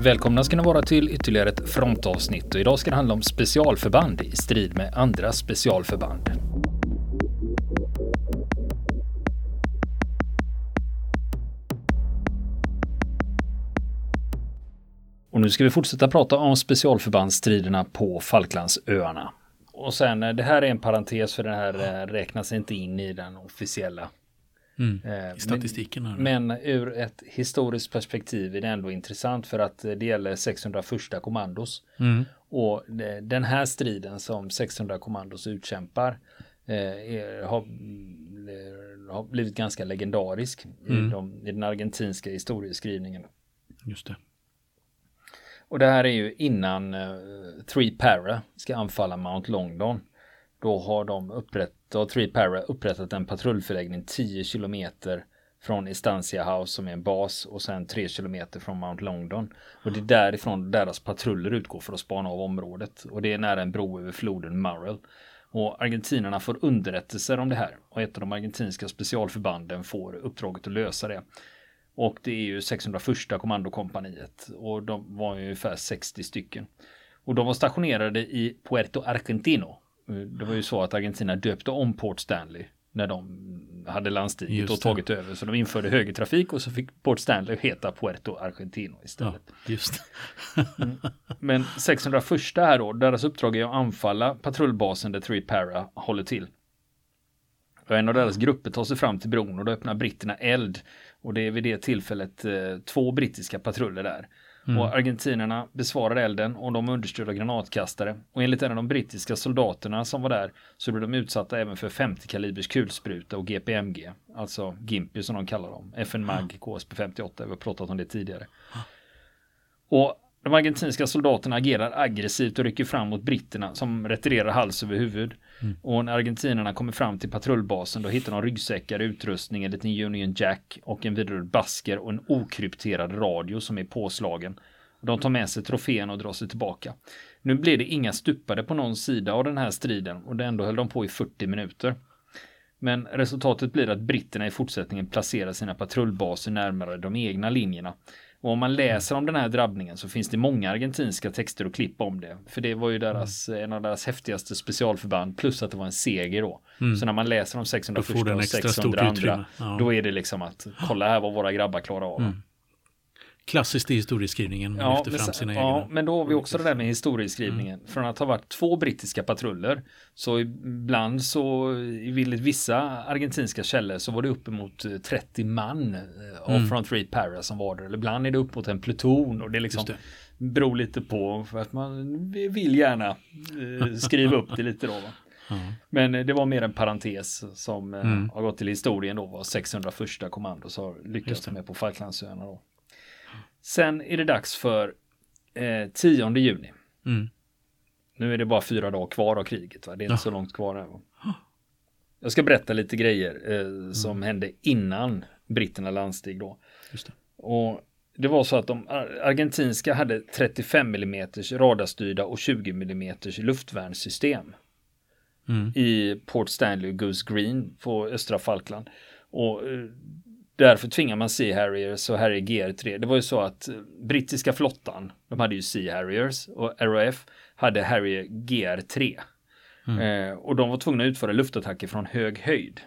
Välkomna ska ni vara till ytterligare ett frontavsnitt och idag ska det handla om specialförband i strid med andra specialförband. Och nu ska vi fortsätta prata om specialförbandsstriderna på Falklandsöarna. Och sen, eh, det här är en parentes för den här eh, räknas inte in i den officiella Mm. Eh, I statistiken. Men, men, ur ett historiskt perspektiv är det ändå intressant för att det gäller 601 kommandos. Mm. Och den här striden som 600 kommandos utkämpar eh, är, har, eh, har, blivit ganska legendarisk mm. i, de, i den argentinska historieskrivningen. Just det. Och det här är ju innan uh, Three Para ska anfalla Mount Longdon. Då har de upprätt, då har Three Para upprättat en patrullförläggning 10 kilometer från Estancia House som är en bas och sen 3 kilometer från Mount Longdon. Och det är därifrån deras patruller utgår för att spana av området. Och det är nära en bro över floden Murrell. Och argentinarna får underrättelser om det här och ett av de argentinska specialförbanden får uppdraget att lösa det. Och det är ju 601 kommandokompaniet och de var ju ungefär 60 stycken. Och de var stationerade i Puerto Argentino det var ju så att Argentina döpte om Port Stanley när de hade landstigit och tagit över. Så de införde högertrafik och så fick Port Stanley heta Puerto Argentino istället. Ja, just mm. Men 601 här då, deras uppdrag är att anfalla patrullbasen där Three Para håller till. Och en av deras grupper tar sig fram till bron och då öppnar britterna eld. Och det är vid det tillfället eh, två brittiska patruller där. Mm. Och argentinerna besvarar elden och de understödda granatkastare. Och enligt en av de brittiska soldaterna som var där så blev de utsatta även för 50 kalibers kulspruta och GPMG. Alltså Gimpy som de kallar dem. FN Mag KSP 58. Vi har pratat om det tidigare. Och de argentinska soldaterna agerar aggressivt och rycker fram mot britterna som retirerar hals över huvud. Mm. Och när argentinerna kommer fram till patrullbasen då hittar de ryggsäckar, utrustning, en liten Union Jack och en vidrörd basker och en okrypterad radio som är påslagen. De tar med sig troféerna och drar sig tillbaka. Nu blir det inga stupade på någon sida av den här striden och det ändå höll de på i 40 minuter. Men resultatet blir att britterna i fortsättningen placerar sina patrullbaser närmare de egna linjerna och om man läser om den här drabbningen så finns det många argentinska texter och klipp om det. För det var ju deras, mm. en av deras häftigaste specialförband plus att det var en seger då. Mm. Så när man läser om 600 första och 600 andra, ja. då är det liksom att kolla här vad våra grabbar klarar av. Mm klassiskt i historieskrivningen. Man ja, fram sina ja, men då har vi också det där med historieskrivningen. Mm. Från att ha varit två brittiska patruller så ibland så i vissa argentinska källor så var det uppemot 30 man eh, mm. från Three Para som var där. Eller ibland är det upp mot en pluton och det liksom det. beror lite på för att man vill gärna eh, skriva upp det lite då. Va? Mm. Men det var mer en parentes som eh, mm. har gått till historien då var 601 kommandos har lyckats med på Falklandsöarna då. Sen är det dags för eh, 10 juni. Mm. Nu är det bara fyra dagar kvar av kriget. Va? Det är inte ja. så långt kvar. Här, Jag ska berätta lite grejer eh, mm. som hände innan britterna landsteg då. Det. Och det var så att de argentinska hade 35 mm radarstyrda och 20 mm luftvärnssystem. Mm. I Port Stanley och Goose Green på östra Falkland. Och eh, Därför tvingar man Sea Harriers och Harrier GR3. Det var ju så att eh, brittiska flottan, de hade ju Sea Harriers och RAF hade Harrier GR3. Mm. Eh, och de var tvungna att utföra luftattacker från hög höjd.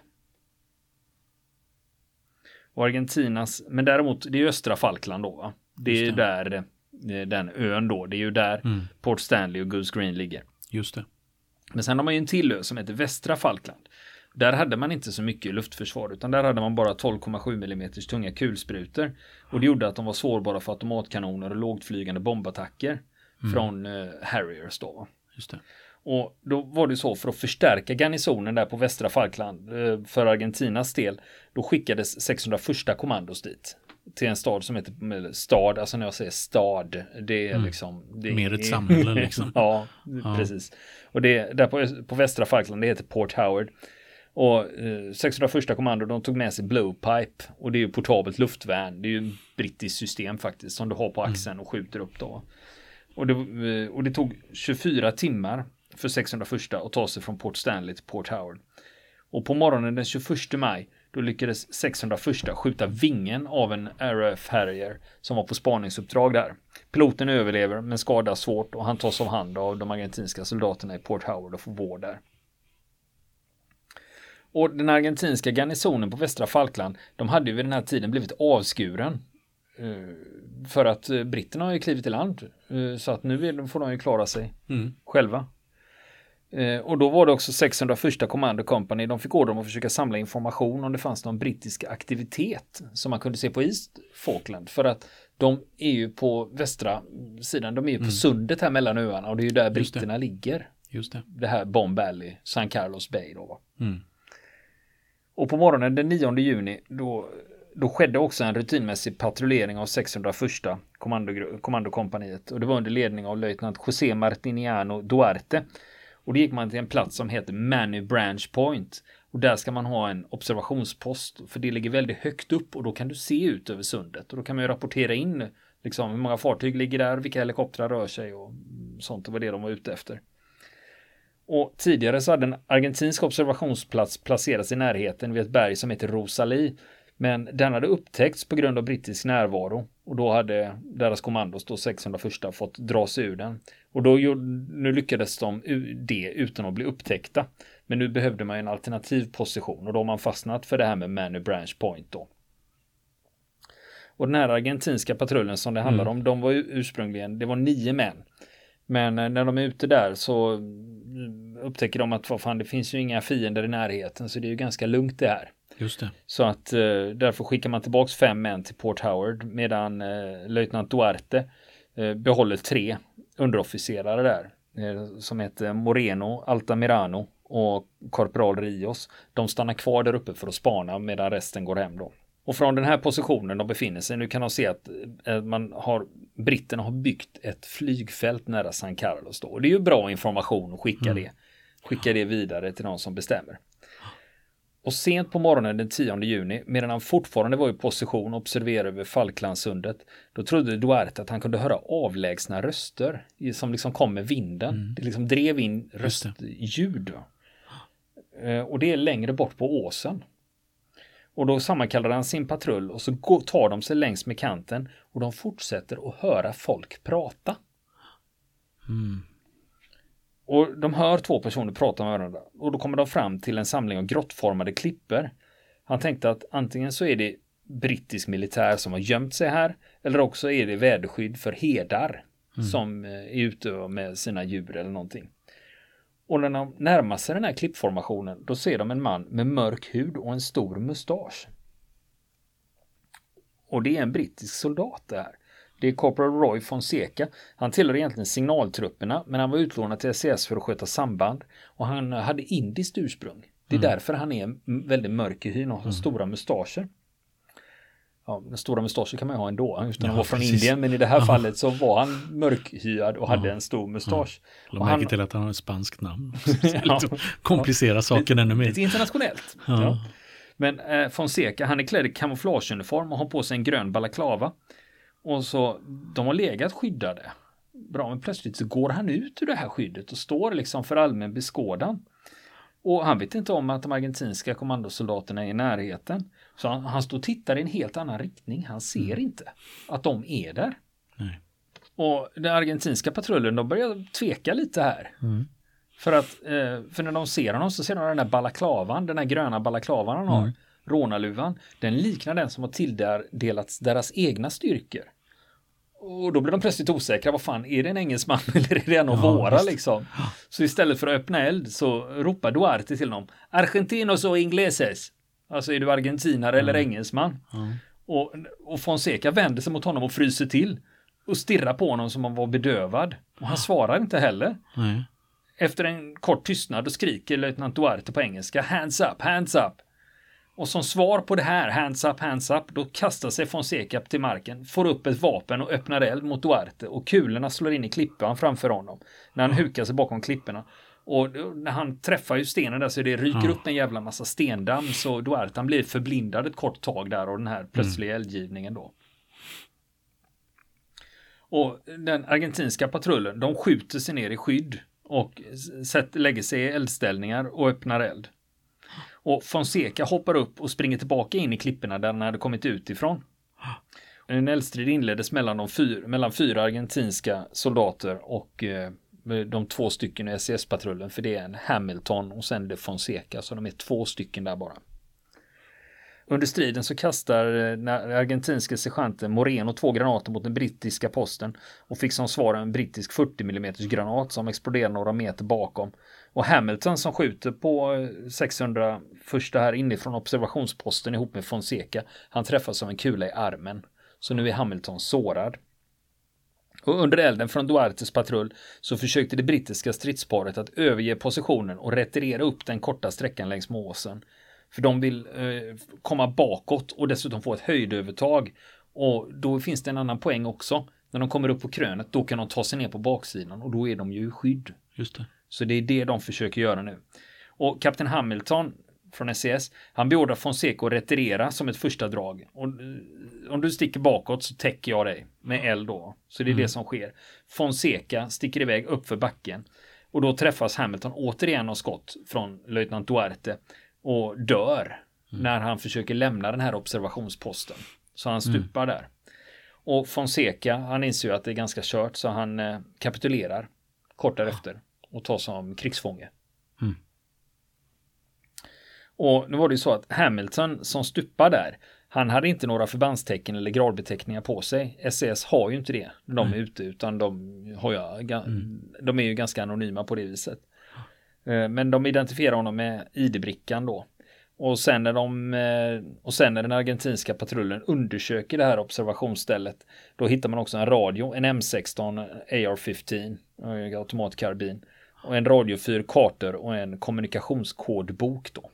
Och Argentinas, men däremot det är östra Falkland då va? Det är ju där eh, den ön då, det är ju där mm. Port Stanley och Goose Green ligger. Just det. Men sen har man ju en till ö som heter västra Falkland. Där hade man inte så mycket luftförsvar utan där hade man bara 12,7 mm tunga kulsprutor. Och det gjorde att de var sårbara för automatkanoner och lågtflygande bombattacker mm. från uh, Harriers då. Just det. Och då var det så för att förstärka garnisonen där på västra Falkland uh, för Argentinas del. Då skickades 601 kommandos dit. Till en stad som heter stad, alltså när jag säger stad, det är mm. liksom. Det Mer ett samhälle liksom. ja, ja, precis. Och det där på, på västra Falkland, det heter Port Howard. Och eh, 601 kommando de tog med sig blowpipe och det är ju portabelt luftvärn. Det är ju ett brittiskt system faktiskt som du har på mm. axeln och skjuter upp då. Och det, eh, och det tog 24 timmar för 601 att ta sig från Port Stanley till Port Howard. Och på morgonen den 21 maj Då lyckades 601 skjuta vingen av en RF Harrier som var på spaningsuppdrag där. Piloten överlever men skadas svårt och han tas om hand av de argentinska soldaterna i Port Howard och får vård där. Och den argentinska garnisonen på västra Falkland, de hade ju vid den här tiden blivit avskuren. Eh, för att eh, britterna har ju klivit i land. Eh, så att nu får de ju klara sig mm. själva. Och då var det också 601 Commando Company. De fick order om att försöka samla information om det fanns någon brittisk aktivitet som man kunde se på East Falkland. För att de är ju på västra sidan, de är ju på mm. sundet här mellan öarna och det är ju där britterna ligger. Just det. Det här Bomb Valley, San Carlos Bay då. Mm. Och på morgonen den 9 juni då, då skedde också en rutinmässig patrullering av 601 kommando, kommandokompaniet och det var under ledning av löjtnant José Martiniano Duarte. Och då gick man till en plats som heter Manu Branch Point. Och där ska man ha en observationspost för det ligger väldigt högt upp och då kan du se ut över sundet och då kan man ju rapportera in liksom hur många fartyg ligger där, vilka helikoptrar rör sig och sånt och vad det är de var ute efter. Och tidigare så hade en argentinsk observationsplats placerats i närheten vid ett berg som heter Rosalie. Men den hade upptäckts på grund av brittisk närvaro och då hade deras kommandos då 601 fått dra sig ur den. Och då nu lyckades de det utan att bli upptäckta. Men nu behövde man en alternativ position och då har man fastnat för det här med Many Branch Point då. Och den här argentinska patrullen som det handlar mm. om, de var ju ursprungligen, det var nio män. Men eh, när de är ute där så upptäcker de att vad fan, det finns ju inga fiender i närheten så det är ju ganska lugnt det här. Just det. Så att eh, därför skickar man tillbaks fem män till Port Howard medan eh, löjtnant Duarte eh, behåller tre underofficerare där som heter Moreno, Altamirano och korpral Rios. De stannar kvar där uppe för att spana medan resten går hem då. Och från den här positionen de befinner sig, nu kan de se att man har, britterna har byggt ett flygfält nära San Carlos då. Och det är ju bra information att skicka mm. det, skicka det vidare till någon som bestämmer. Och sent på morgonen den 10 juni, medan han fortfarande var i position och observerade över Falklandssundet, då trodde Duarte att han kunde höra avlägsna röster som liksom kom med vinden. Mm. Det liksom drev in röstljud. Eh, och det är längre bort på åsen. Och då sammankallar han sin patrull och så tar de sig längs med kanten och de fortsätter att höra folk prata. Mm. Och de hör två personer prata med varandra och då kommer de fram till en samling av grottformade klippor. Han tänkte att antingen så är det brittisk militär som har gömt sig här eller också är det väderskydd för hedar mm. som eh, är ute med sina djur eller någonting. Och när de närmar sig den här klippformationen då ser de en man med mörk hud och en stor mustasch. Och det är en brittisk soldat det här. Det är Corporal Roy Fonseca. Han tillhör egentligen signaltrupperna men han var utlånad till SES för att sköta samband. Och han hade indiskt ursprung. Det är mm. därför han är väldigt mörk i hyn och har mm. stora mustascher ja, den stora mustaschen kan man ju ha ändå utan ja, att vara från precis. Indien. Men i det här ja. fallet så var han mörkhyad och hade en stor mustasch. Ja. Lägg märke till att han har ett spanskt namn. ja. saken ännu mer. Lite internationellt. Ja. Men eh, Fonseca, han är klädd i kamouflageuniform och har på sig en grön balaklava. Och så, de har legat skyddade. Bra, men plötsligt så går han ut ur det här skyddet och står liksom för allmän beskådan. Och han vet inte om att de argentinska kommandosoldaterna är i närheten. Så han, han står och tittar i en helt annan riktning. Han ser mm. inte att de är där. Nej. Och den argentinska patrullen, de börjar tveka lite här. Mm. För att, eh, för när de ser honom så ser de den här balaklavan, den här gröna balaklavan han har. Mm. Rånarluvan, den liknar den som har tilldelats deras egna styrkor. Och då blir de plötsligt osäkra. Vad fan, är det en engelsman eller är det en av ja, våra just. liksom? Så istället för att öppna eld så ropar Duarte till dem. Argentinos och ingleses. Alltså är du argentinare mm. eller engelsman? Mm. Och, och Fonseca vänder sig mot honom och fryser till. Och stirrar på honom som om han var bedövad. Och han svarar inte heller. Mm. Efter en kort tystnad skriker löjtnant Duarte på engelska. Hands up, hands up. Och som svar på det här, hands up, hands up, då kastar sig Fonseca till marken, får upp ett vapen och öppnar eld mot Duarte och kulorna slår in i klippan framför honom. När han hukar sig bakom klipporna. Och när han träffar ju stenen där så det ryker mm. upp en jävla massa stendamm så Duarte han blir förblindad ett kort tag där av den här plötsliga mm. eldgivningen då. Och den argentinska patrullen, de skjuter sig ner i skydd och lägger sig i eldställningar och öppnar eld. Och Fonseca hoppar upp och springer tillbaka in i klipporna där han hade kommit ut ifrån. En eldstrid inleddes mellan, de fyr, mellan fyra argentinska soldater och eh, de två stycken i SES-patrullen. För det är en Hamilton och sen är det Fonseca. Så de är två stycken där bara. Under striden så kastar eh, den argentinske sergeanten Moreno två granater mot den brittiska posten och fick som svar en brittisk 40 mm granat som exploderar några meter bakom. Och Hamilton som skjuter på eh, 600 första här inifrån observationsposten ihop med Fonseca. Han träffas av en kula i armen. Så nu är Hamilton sårad. Och under elden från Duartes patrull så försökte det brittiska stridsparet att överge positionen och retirera upp den korta sträckan längs med åsen. För de vill eh, komma bakåt och dessutom få ett höjdövertag. Och då finns det en annan poäng också. När de kommer upp på krönet, då kan de ta sig ner på baksidan och då är de ju i skydd. Just det. Så det är det de försöker göra nu. Och kapten Hamilton från SES, han beordrar Fonseca att retirera som ett första drag. Och eh, om du sticker bakåt så täcker jag dig med eld då. Så det är mm. det som sker. Fonseca sticker iväg upp för backen. Och då träffas Hamilton återigen av skott från löjtnant Duarte och dör mm. när han försöker lämna den här observationsposten. Så han mm. stupar mm. där. Och Fonseca, han inser ju att det är ganska kört så han eh, kapitulerar kort därefter och tas som krigsfånge. Mm. Och nu var det ju så att Hamilton som stupar där, han hade inte några förbandstecken eller gradbeteckningar på sig. SES har ju inte det när de är ute utan de, har ju, mm. de är ju ganska anonyma på det viset. Eh, men de identifierar honom med ID-brickan då. Och sen, när de, eh, och sen när den argentinska patrullen undersöker det här observationsstället, då hittar man också en radio, en M16 AR-15, automatkarbin, och en radiofyr, kartor och en kommunikationskodbok då.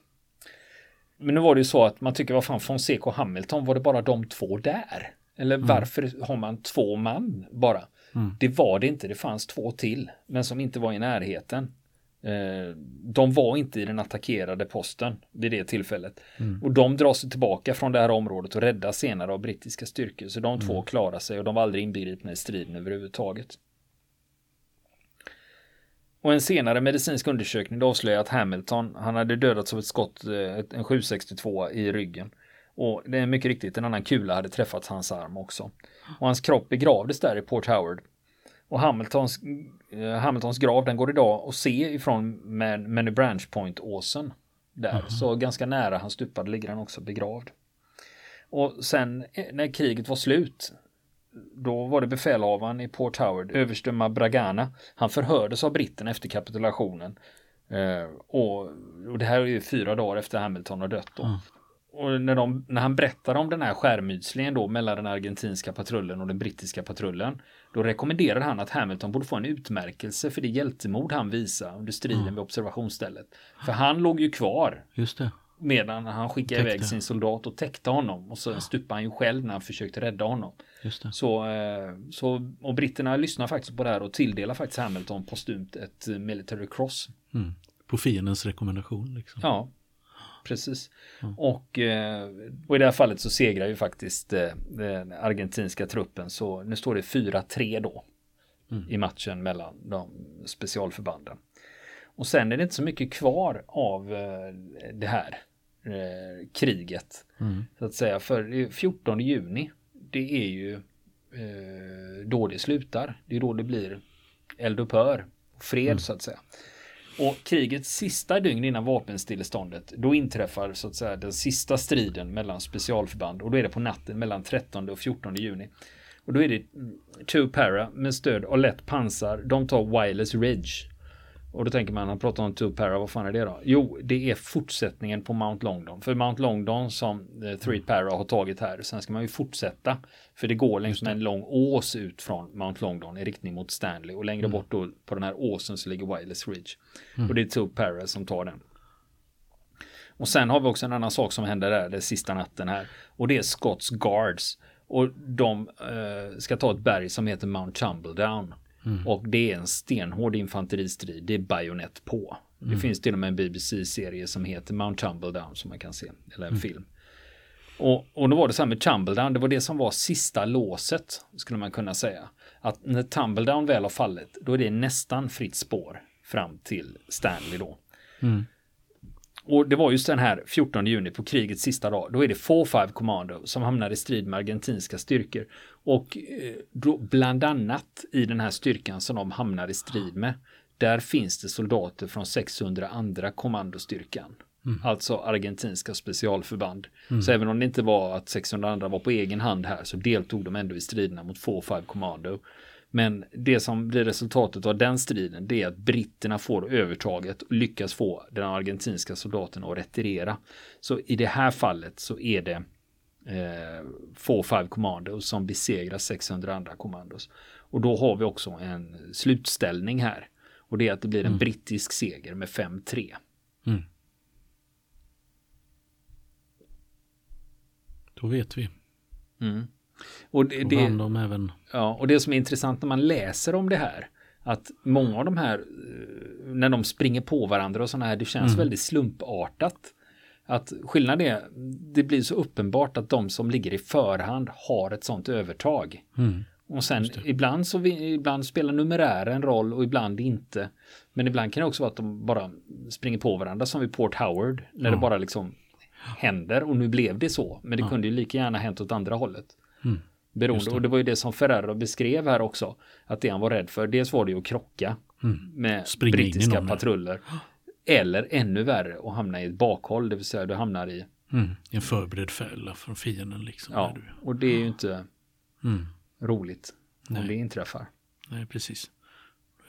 Men nu var det ju så att man tycker, vad fan, Fonseca och Hamilton, var det bara de två där? Eller mm. varför har man två man bara? Mm. Det var det inte, det fanns två till, men som inte var i närheten. Eh, de var inte i den attackerade posten vid det tillfället. Mm. Och de drar sig tillbaka från det här området och räddas senare av brittiska styrkor. Så de mm. två klarar sig och de var aldrig inbegripna i striden överhuvudtaget. Och en senare medicinsk undersökning avslöjar att Hamilton, han hade dödats av ett skott, eh, en 762 i ryggen. Och det är mycket riktigt, en annan kula hade träffat hans arm också. Och hans kropp begravdes där i Port Howard. Och Hamiltons, eh, Hamiltons grav, den går idag att se ifrån Many Branch Point-åsen. Där, mm. så ganska nära han stupade ligger han också begravd. Och sen eh, när kriget var slut då var det befälhavaren i Port Howard, överste Bragana. Han förhördes av britterna efter kapitulationen. Eh, och, och, det här är ju fyra dagar efter Hamilton har dött. Då. Mm. Och när, de, när han berättar om den här skärmytslingen då mellan den argentinska patrullen och den brittiska patrullen. Då rekommenderar han att Hamilton borde få en utmärkelse för det hjältemod han visade under striden mm. vid observationsstället. För han låg ju kvar. Just det. Medan han skickade täckte. iväg sin soldat och täckte honom. Och så ja. stupade han ju själv när han försökte rädda honom. Så, eh, så, och britterna lyssnar faktiskt på det här och tilldelar faktiskt Hamilton postumt ett military cross. Mm. På fiendens rekommendation. Liksom. Ja, precis. Ja. Och, eh, och i det här fallet så segrar ju faktiskt eh, den argentinska truppen. Så nu står det 4-3 då. Mm. I matchen mellan de specialförbanden. Och sen är det inte så mycket kvar av det här eh, kriget. Mm. Så att säga. För 14 juni, det är ju eh, då det slutar. Det är då det blir eldupphör. Fred mm. så att säga. Och krigets sista dygn innan vapenstilleståndet, då inträffar så att säga den sista striden mellan specialförband och då är det på natten mellan 13 och 14 juni. Och då är det Two Para med stöd av lätt pansar. De tar Wireless Ridge och då tänker man, han pratar om Two Para, vad fan är det då? Jo, det är fortsättningen på Mount Longdon. För Mount Longdon som eh, Three Para har tagit här, sen ska man ju fortsätta. För det går längs med en lång ås ut från Mount Longdon i riktning mot Stanley. Och längre mm. bort då på den här åsen så ligger Wireless Ridge. Mm. Och det är Two Para som tar den. Och sen har vi också en annan sak som händer där, den sista natten här. Och det är Scotts Guards. Och de eh, ska ta ett berg som heter Mount Tumbledown. Mm. Och det är en stenhård infanteristrid. Det är bajonett på. Mm. Det finns till och med en BBC-serie som heter Mount Tumbledown som man kan se. Eller en mm. film. Och, och då var det så här med Tumbledown. Det var det som var sista låset. Skulle man kunna säga. Att när Tumbledown väl har fallit. Då är det nästan fritt spår. Fram till Stanley då. Mm. Och det var just den här 14 juni på krigets sista dag. Då är det 4-5 Commando som hamnar i strid med argentinska styrkor. Och eh, då, bland annat i den här styrkan som de hamnar i strid med. Där finns det soldater från 600 andra kommandostyrkan. Mm. Alltså argentinska specialförband. Mm. Så även om det inte var att 600 andra var på egen hand här så deltog de ändå i striderna mot 4-5 Commando. Men det som blir resultatet av den striden det är att britterna får övertaget och lyckas få den argentinska soldaten att retirera. Så i det här fallet så är det eh, 4-5 Commandos som besegrar 600 andra kommandos. Och då har vi också en slutställning här. Och det är att det blir en mm. brittisk seger med 5-3. Mm. Då vet vi. Mm. Och det, det, även... ja, och det som är intressant när man läser om det här, att många av de här, eh, när de springer på varandra och sådana här, det känns mm. väldigt slumpartat. Att skillnaden är, det blir så uppenbart att de som ligger i förhand har ett sådant övertag. Mm. Och sen ibland så ibland spelar numerären roll och ibland inte. Men ibland kan det också vara att de bara springer på varandra som vid Port Howard. När ja. det bara liksom händer och nu blev det så. Men det ja. kunde ju lika gärna hänt åt andra hållet. Mm. Beroende, och det var ju det som Ferrero beskrev här också. Att det han var rädd för, dels var det ju att krocka mm. med Springa brittiska patruller. Eller ännu värre att hamna i ett bakhåll, det vill säga du hamnar i mm. en förberedd fälla från fienden. Liksom, ja, och det är ju inte mm. roligt Nej. om det inträffar. Nej, precis.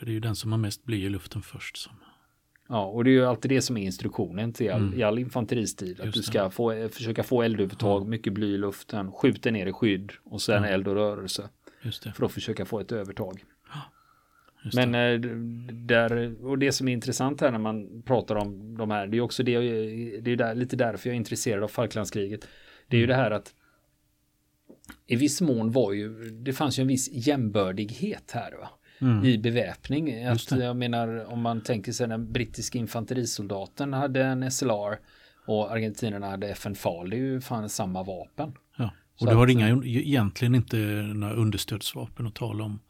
Det är ju den som har mest bly i luften först som Ja, och det är ju alltid det som är instruktionen till all, mm. i all infanteristil. Att du ska få, försöka få eldövertag, mm. mycket bly i luften, skjuta ner i skydd och sen mm. eld och rörelse. För att försöka få ett övertag. Men det. Eh, där, och det som är intressant här när man pratar om de här, det är också det, det är där, lite därför jag är intresserad av Falklandskriget. Det är ju mm. det här att i viss mån var ju, det fanns ju en viss jämbördighet här. Va? Mm. i beväpning. Att, jag menar om man tänker sig den brittiska infanterisoldaten hade en SLR och argentinerna hade FN FAL, det är ju fan samma vapen. Ja. Och du har att, inga, egentligen inte några understödsvapen att tala om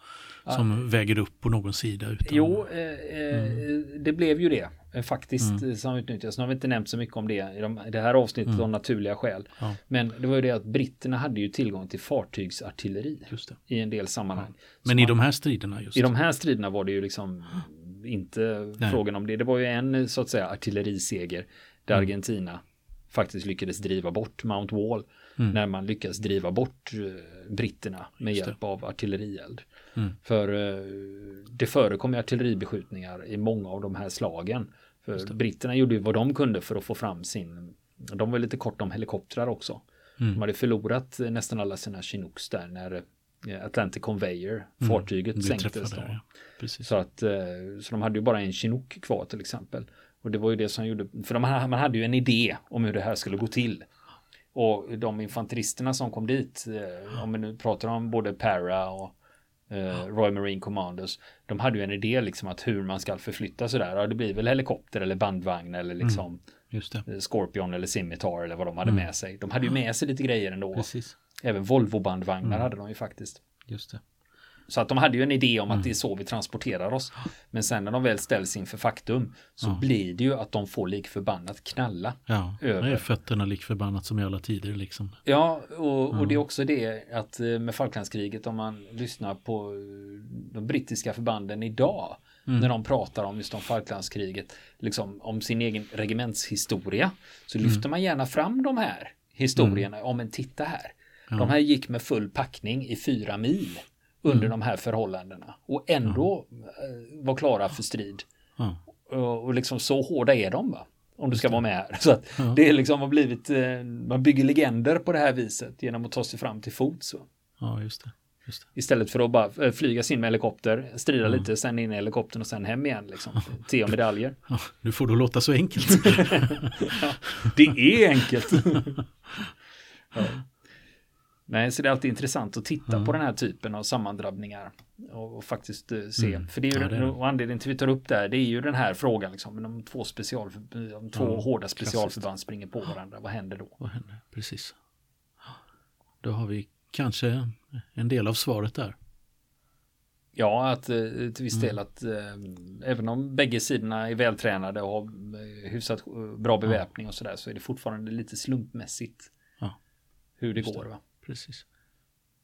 som ja. väger upp på någon sida. Utan, jo, eh, eh mm. det blev ju det. Eh, faktiskt mm. som utnyttjas. Nu har vi inte nämnt så mycket om det i, de, det här avsnittet mm. av naturliga skäl. Ja. Men det var ju det att britterna hade ju tillgång till fartygsartilleri i en del sammanhang. Ja. Men så i man, de här striderna? Just I de här striderna var det ju liksom inte Nej. frågan om det. Det var ju en så att säga artilleriseger där mm. Argentina faktiskt lyckades driva bort Mount Wall. Mm. När man lyckas driva bort eh, britterna med hjälp av artillerield. Mm. För eh, det förekom artilleribeskjutningar i många av de här slagen. För britterna gjorde ju vad de kunde för att få fram sin, de var lite kort om helikoptrar också. Mm. De hade förlorat nästan alla sina Chinooks där när eh, Atlantic Conveyor, mm. fartyget sänktes. Då. Ja. Så, att, eh, så de hade ju bara en Chinook kvar till exempel. Och det var ju det som gjorde, för de, man hade ju en idé om hur det här skulle gå till. Och de infanteristerna som kom dit, om vi nu pratar om både Para och eh, Royal Marine Commandos. De hade ju en idé liksom att hur man ska förflytta sådär. Ja, det blir väl helikopter eller bandvagn eller mm. liksom mm, Scorpion eller Scimitar eller vad de hade mm. med sig. De hade ju med sig lite grejer ändå. Precis. Även Volvo bandvagnar mm. hade de ju faktiskt. Just det. Så att de hade ju en idé om att mm. det är så vi transporterar oss. Men sen när de väl ställs inför faktum så ja. blir det ju att de får lik förbannat knalla. Ja, över. det är fötterna lik förbannat som i alla tider liksom. Ja, och, och det är också det att eh, med Falklandskriget om man lyssnar på eh, de brittiska förbanden idag. Mm. När de pratar om just om Falklandskriget, liksom om sin egen regementshistoria. Så mm. lyfter man gärna fram de här historierna. Mm. Om en titta här. Ja. De här gick med full packning i fyra mil under mm. de här förhållandena och ändå mm. var klara för strid. Mm. Och, och, liksom så hårda är de va? Om du ska vara med här. Så att det är liksom har blivit, eh, man bygger legender på det här viset genom att ta sig fram till fots. Ja, just det. Just det. Istället för att bara eh, flyga sin med helikopter, strida lite, sen in i helikoptern och sen hem igen. Liksom. Te och medaljer. Ja, du får då låta så enkelt. ja, det är enkelt. ja. Nej, så det är alltid intressant att titta mm. på den här typen av sammandrabbningar och, och faktiskt uh, se. Mm. För det är ju, ja, det är. och anledningen till vi tar upp det här, det är ju den här frågan, liksom, om två, special, om två ja, hårda specialförband klassiskt. springer på varandra, vad händer då? Vad händer? Precis. Då har vi kanske en del av svaret där. Ja, att eh, till viss del att eh, även om bägge sidorna är vältränade och har hyfsat bra beväpning och sådär så är det fortfarande lite slumpmässigt Ja, hur det just går. det. Va? Precis.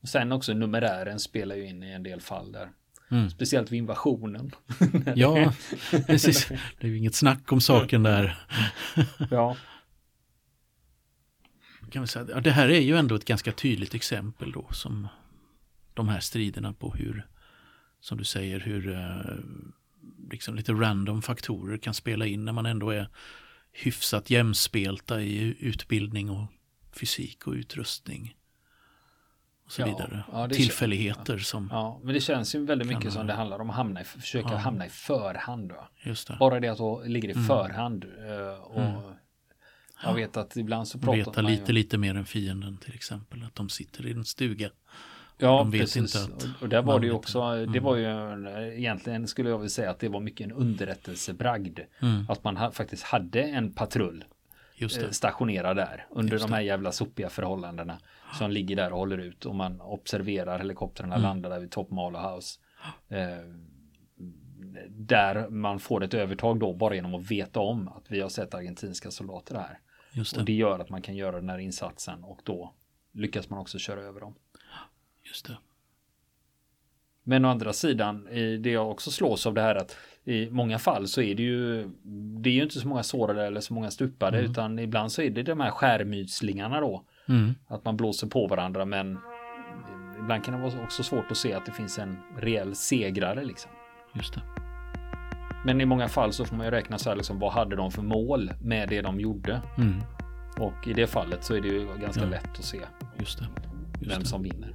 Och sen också numerären spelar ju in i en del fall där. Mm. Speciellt vid invasionen. Ja, precis. Det är ju inget snack om saken där. ja, Kan vi säga. Det här är ju ändå ett ganska tydligt exempel då som de här striderna på hur, som du säger, hur eh, liksom lite random faktorer kan spela in när man ändå är hyfsat jämspelta i utbildning och fysik och utrustning. Och så Ja, vidare. ja, Tillfälligheter som, ja, men det känns ju väldigt mycket som det- handlar om att hamna i, försöka Ja. hamna i förhand. Va? just det. Bara det att du ligger i Mm. förhand. eh, Och Mm. jag vet att ibland så pratar Veta man ju- lite, lite mer än fienden till exempel. Att de sitter i en stuga. Ja, de vet precis. inte att och, där var man det ju också, det. det Mm. var ju en, egentligen skulle jag vilja säga att det var mycket en underrättelsebragd. Mm, Att man ha, faktiskt hade en patrull just eh, det. stationerad där under de här jävla sopiga förhållandena. Som ligger där och håller ut och man observerar helikoptrarna Mm. landa där vid Top Marlow House. Eh, där man får ett övertag då bara genom att veta om att vi har sett argentinska soldater här. Just Och det. det gör att man kan göra den här insatsen och då lyckas man också köra över dem. Just det. Men å andra sidan, det jag också slås av det här att i många fall så är det ju det är ju inte så många sårade eller så många stupade Mm. utan ibland så är det de här skärmytslingarna då. Mm, Att man blåser på varandra men ibland kan det vara också svårt att se att det finns en reell segrare liksom. just det. Men i många fall så får man ju räkna så här liksom vad hade de för mål med det de gjorde? Mm, Och i det fallet så är det ju ganska Ja. lätt att se just det. Just vem det. som vinner.